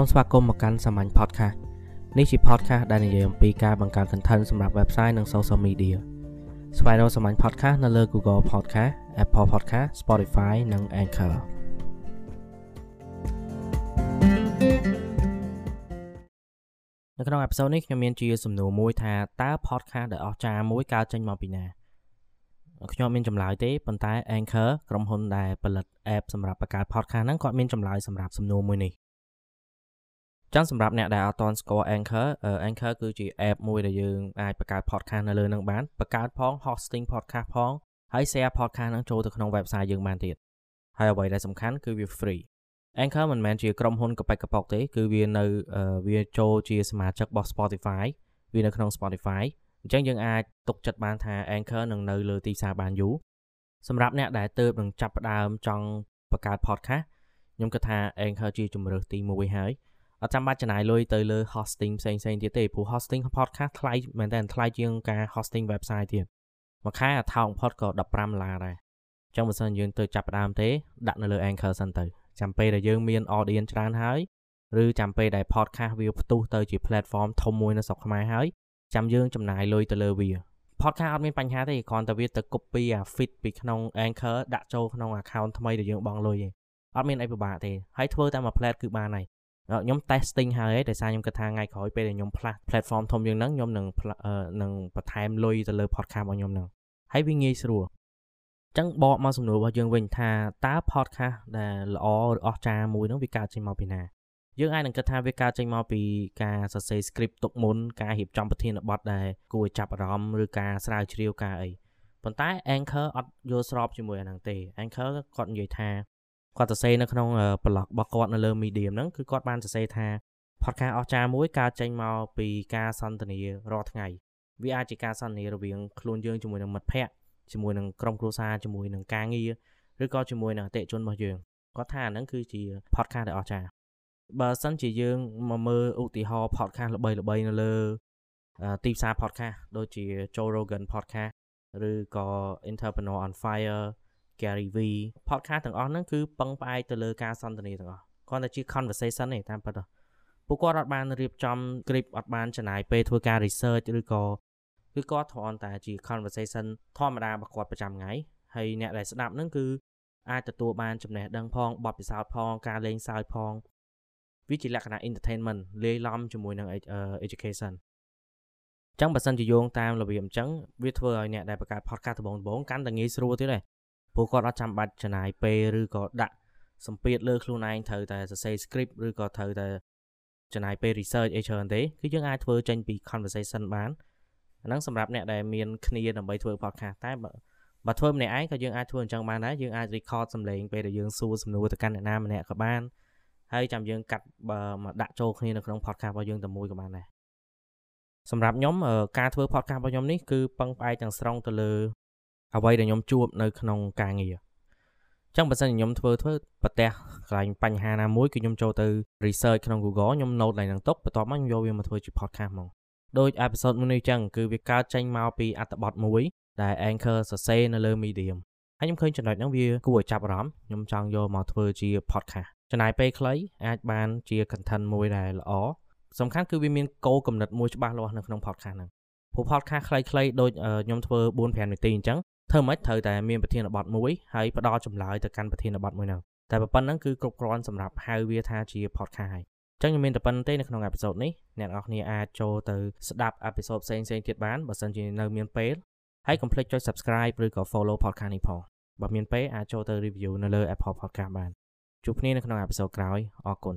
សូមស្វាគមន៍មកកាន់សាមញ្ញ podcast នេះជា podcast ដែលនិយាយអំពីការបង្កើត content សម្រាប់ website និង social media ស្វែងរកសាមញ្ញ podcast នៅលើ Google Podcast Apple Podcast Spotify និង Anchor នៅក្នុង episode នេះខ្ញុំមានជាសំណួរមួយថាតើ podcast ដែលអស្ចារ្យមួយកើតចេញមកពីណាខ្ញុំមានចម្លើយទេប៉ុន្តែ Anchor ក្រុមហ៊ុនដែលផលិត app សម្រាប់បង្កើត podcast ហ្នឹងគាត់មានចម្លើយសម្រាប់សំណួរមួយនេះ ចឹងសម្រាប់អ្នកដែលអត់ទាន់ស្គាល់ Anchor Anchor គឺជា app មួយដែលយើងអាចបង្កើត podcast នៅលើនឹងបានបង្កើតផង hosting podcast ផងហើយ share podcast នឹងចូលទៅក្នុង website យើងបានទៀតហើយអ្វីដែលសំខាន់គឺវា free Anchor មិនមែនជាក្រុមហ៊ុនកប៉ិចកប៉ុកទេ គឺវានៅវាចូលជាសមាជិករបស់ Spotify វានៅក្នុង Spotify អញ្ចឹងយើងអាចទុកចិត្តបានថា Anchor នឹងនៅលើទីផ្សារបានយូរសម្រាប់អ្នកដែលទើបនឹងចាប់ផ្ដើមចង់បង្កើត podcast ខ្ញុំគិតថា Anchor ជាជំរើសទី1ហើយ អត់ចាំបាច់ចំណាយលុយទៅលើ hosting ផ្សេងផ្សេងទៀតទេព្រោះ hosting podcast ថ្លៃមែនតើថ្លៃជាងការ hosting website ទៀតមួយខែអាថោកបំផុតក៏15ដុល្លារដែរអញ្ចឹងបើសិនយើងទៅចាប់ផ្ដើមទេដាក់នៅលើ Anchor សិនទៅចាំពេលដែលយើងមាន audience ច្រើនហើយឬចាំពេលដែល podcast វាផ្ទុះទៅជា platform ធំមួយនៅស្រុកខ្មែរហើយចាំយើងចំណាយលុយទៅលើវា podcast អត់មានបញ្ហាទេគ្រាន់តែវាទៅ copy អា feed ពីក្នុង Anchor ដាក់ចូលក្នុង account ថ្មីដែលយើងបង់លុយឯងអត់មានអីពិបាកទេហើយធ្វើតាមមួយ plat គឺបានហើយ ខ្ញុំ testing ហើយដោយសារខ្ញុំគិតថាថ្ងៃក្រោយពេលដែលខ្ញុំផ្លាស់ platform ធំជាងហ្នឹងខ្ញុំនឹងនឹងបន្ថែមលុយទៅលើ podcast របស់ខ្ញុំហ្នឹងហើយវាងាយស្រួលចឹងបកមកសំណួររបស់យើងវិញថាតើ podcast ដែលល្អឬអស្ចារ្យមួយហ្នឹងវាកើតចេញមកពីណាយើងអាចនឹងគិតថាវាកើតចេញមកពីការសរសេរ script ទុកមុនការរៀបចំប្រធានបទដែលគួរឲ្យចាប់អារម្មណ៍ឬការស្រាវជ្រាវការអីប៉ុន្តែ Anchor អត់យល់ស្របជាមួយអាហ្នឹងទេ Anchor គាត់និយាយថា គាត់សរសេរនៅក្នុង blog របស់គាត់នៅលើ Medium ហ្នឹងគឺគាត់បានសរសេរថា podcast អស្ចារ្យមួយកើតចេញមកពីការសន្ទនារាល់ថ្ងៃវាអាចជាការសន្ទនារវាងខ្លួនយើងជាមួយនឹងមិត្តភ័ក្តិជាមួយនឹងក្រុមគ្រួសារជាមួយនឹងការងារឬក៏ជាមួយនឹងអតិថិជនរបស់យើងគាត់ថាហ្នឹងគឺជា podcast ដែលអស្ចារ្យបើសិនជាយើងមកមើលឧទាហរណ៍ podcast ល្បីៗនៅលើទីផ្សារ podcast ដូចជា Joe Rogan podcast ឬក៏ Entrepreneur on Fire Gary V podcast ទាំងអស់ហ្នឹងគឺពឹងផ្អែកទៅលើការសន្ទនាទាំងអស់គ្រាន់តែជា conversation ទេតាមពិតពួកគាត់អត់បានរៀបចំ script អត់បានចំណាយពេលធ្វើការ research ឬក៏គឺគាត់គ្រាន់តែជា conversation ធម្មតារបស់គាត់ប្រចាំថ្ងៃហើយអ្នកដែលស្ដាប់ហ្នឹងគឺអាចទទួលបានចំណេះដឹងផងបទពិសោធន៍ផងការលេងសើចផងវាជាលក្ខណៈ entertainment លាយឡំជាមួយនឹង education ចឹងបើសិនជាយោងតាមរបៀបអញ្ចឹងវាធ្វើឲ្យអ្នកដែលបង្កើត podcast ដំបូងដំបូងកាន់តែងាយស្រួលទៀតដែរ ព្រោះគាត់អត់ចាំបាច់ចំណាយពេលឬក៏ដាក់សម្ពាធលើខ្លួនឯងត្រូវតែសរសេរ script ឬក៏ត្រូវតែចំណាយពេល research អីច្រើនទេគឺយើងអាចធ្វើចេញពី conversation បានអាហ្នឹងសម្រាប់អ្នកដែលមានគ្នាដើម្បីធ្វើ podcast តែបើធ្វើម្នាក់ឯងក៏យើងអាចធ្វើអញ្ចឹងបានដែរយើងអាច record សំឡេងពេលដែលយើងសួរសំណួរទៅកាន់អ្នកណាម្នាក់ក៏បានហើយចាំយើងកាត់មកដាក់ចូលគ្នានៅក្នុង podcast របស់យើងតែមួយក៏បានដែរសម្រាប់ខ្ញុំការធ្វើ podcast របស់ខ្ញុំនេះគឺពឹងផ្អែកទាំងស្រុងទៅលើ អ្វីដែលខ្ញុំជួបនៅក្នុងការងារចឹងបើសិនខ្ញុំធ្វើធ្វើប្រទះកន្លែងបញ្ហាណាមួយគឺខ្ញុំចូលទៅ research ក្នុង Google ខ្ញុំ note ឡើងនឹងទុកបន្ទាប់មកខ្ញុំយកវាមកធ្វើជា podcast ហ្មងដូច episode មួយនេះចឹងគឺវាកើតចេញមកពីអត្ថបទមួយដែល Anchor សរសេរនៅលើ Medium ហើយខ្ញុំឃើញចំណុចហ្នឹងវាគួរឲ្យចាប់អារម្មណ៍ខ្ញុំចង់យកមកធ្វើជា podcast ចំណាយពេលខ្លីអាចបានជា content មួយដែលល្អសំខាន់គឺវាមានគោលគំនិតមួយច្បាស់លាស់នៅក្នុង podcast ហ្នឹងព្រោះ podcast ខ្លីៗដូចខ្ញុំធ្វើ4 5នាទីអញ្ចឹង ធ្វើម៉េចត្រូវតែមានប្រធានបទមួយហើយផ្ដល់ចម្លើយទៅកាន់ប្រធានបទមួយហ្នឹងតែប៉ុណ្្នឹងគឺគ្រប់គ្រាន់សម្រាប់ហៅវាថាជា podcast ហើយអញ្ចឹងខ្ញុំមានតែប៉ុណ្្នឹងទេនៅក្នុងអេពីសូតនេះអ្នកនរគ្នាអាចចូលទៅស្ដាប់អេពីសូតផ្សេងៗទៀតបានបើសិនជានៅមានពេលហើយកុំភ្លេចចុច subscribe ឬក៏ follow podcast នេះផងបើមានពេលអាចចូលទៅ review នៅលើ Apple Podcast បានជួបគ្នានៅក្នុងអេពីសូតក្រោយអរគុណ